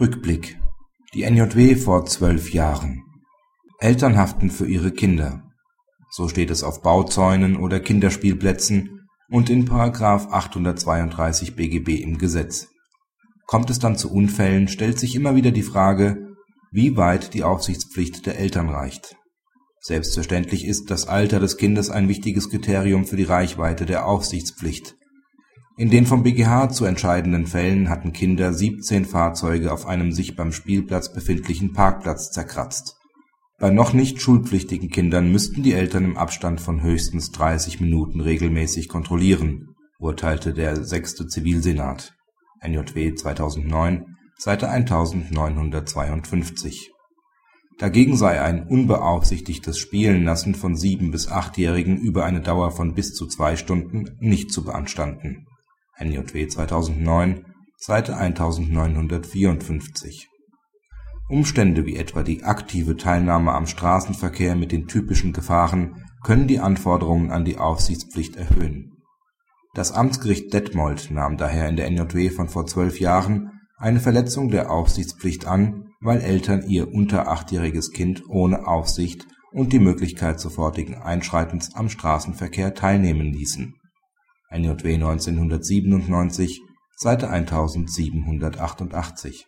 Rückblick Die NJW vor zwölf Jahren Eltern haften für ihre Kinder. So steht es auf Bauzäunen oder Kinderspielplätzen und in § 832 BGB im Gesetz. Kommt es dann zu Unfällen, stellt sich immer wieder die Frage, wie weit die Aufsichtspflicht der Eltern reicht. Selbstverständlich ist das Alter des Kindes ein wichtiges Kriterium für die Reichweite der Aufsichtspflicht. In den vom BgH zu entscheidenden Fällen hatten Kinder 17 Fahrzeuge auf einem sich beim Spielplatz befindlichen Parkplatz zerkratzt. Bei noch nicht schulpflichtigen Kindern müssten die Eltern im Abstand von höchstens 30 Minuten regelmäßig kontrollieren, urteilte der 6. Zivilsenat (NJW 2009, Seite 1952). Dagegen sei ein unbeaufsichtigtes Spielenlassen von sieben bis achtjährigen über eine Dauer von bis zu zwei Stunden nicht zu beanstanden (NJW 2009, Seite 1954). Umstände wie etwa die aktive Teilnahme am Straßenverkehr mit den typischen Gefahren können die Anforderungen an die Aufsichtspflicht erhöhen. Das Amtsgericht Detmold nahm daher in der NJW von vor zwölf Jahren eine Verletzung der Aufsichtspflicht an, weil Eltern ihr unter achtjähriges Kind ohne Aufsicht und die Möglichkeit sofortigen Einschreitens am Straßenverkehr teilnehmen ließen (NJW 1997, Seite 1788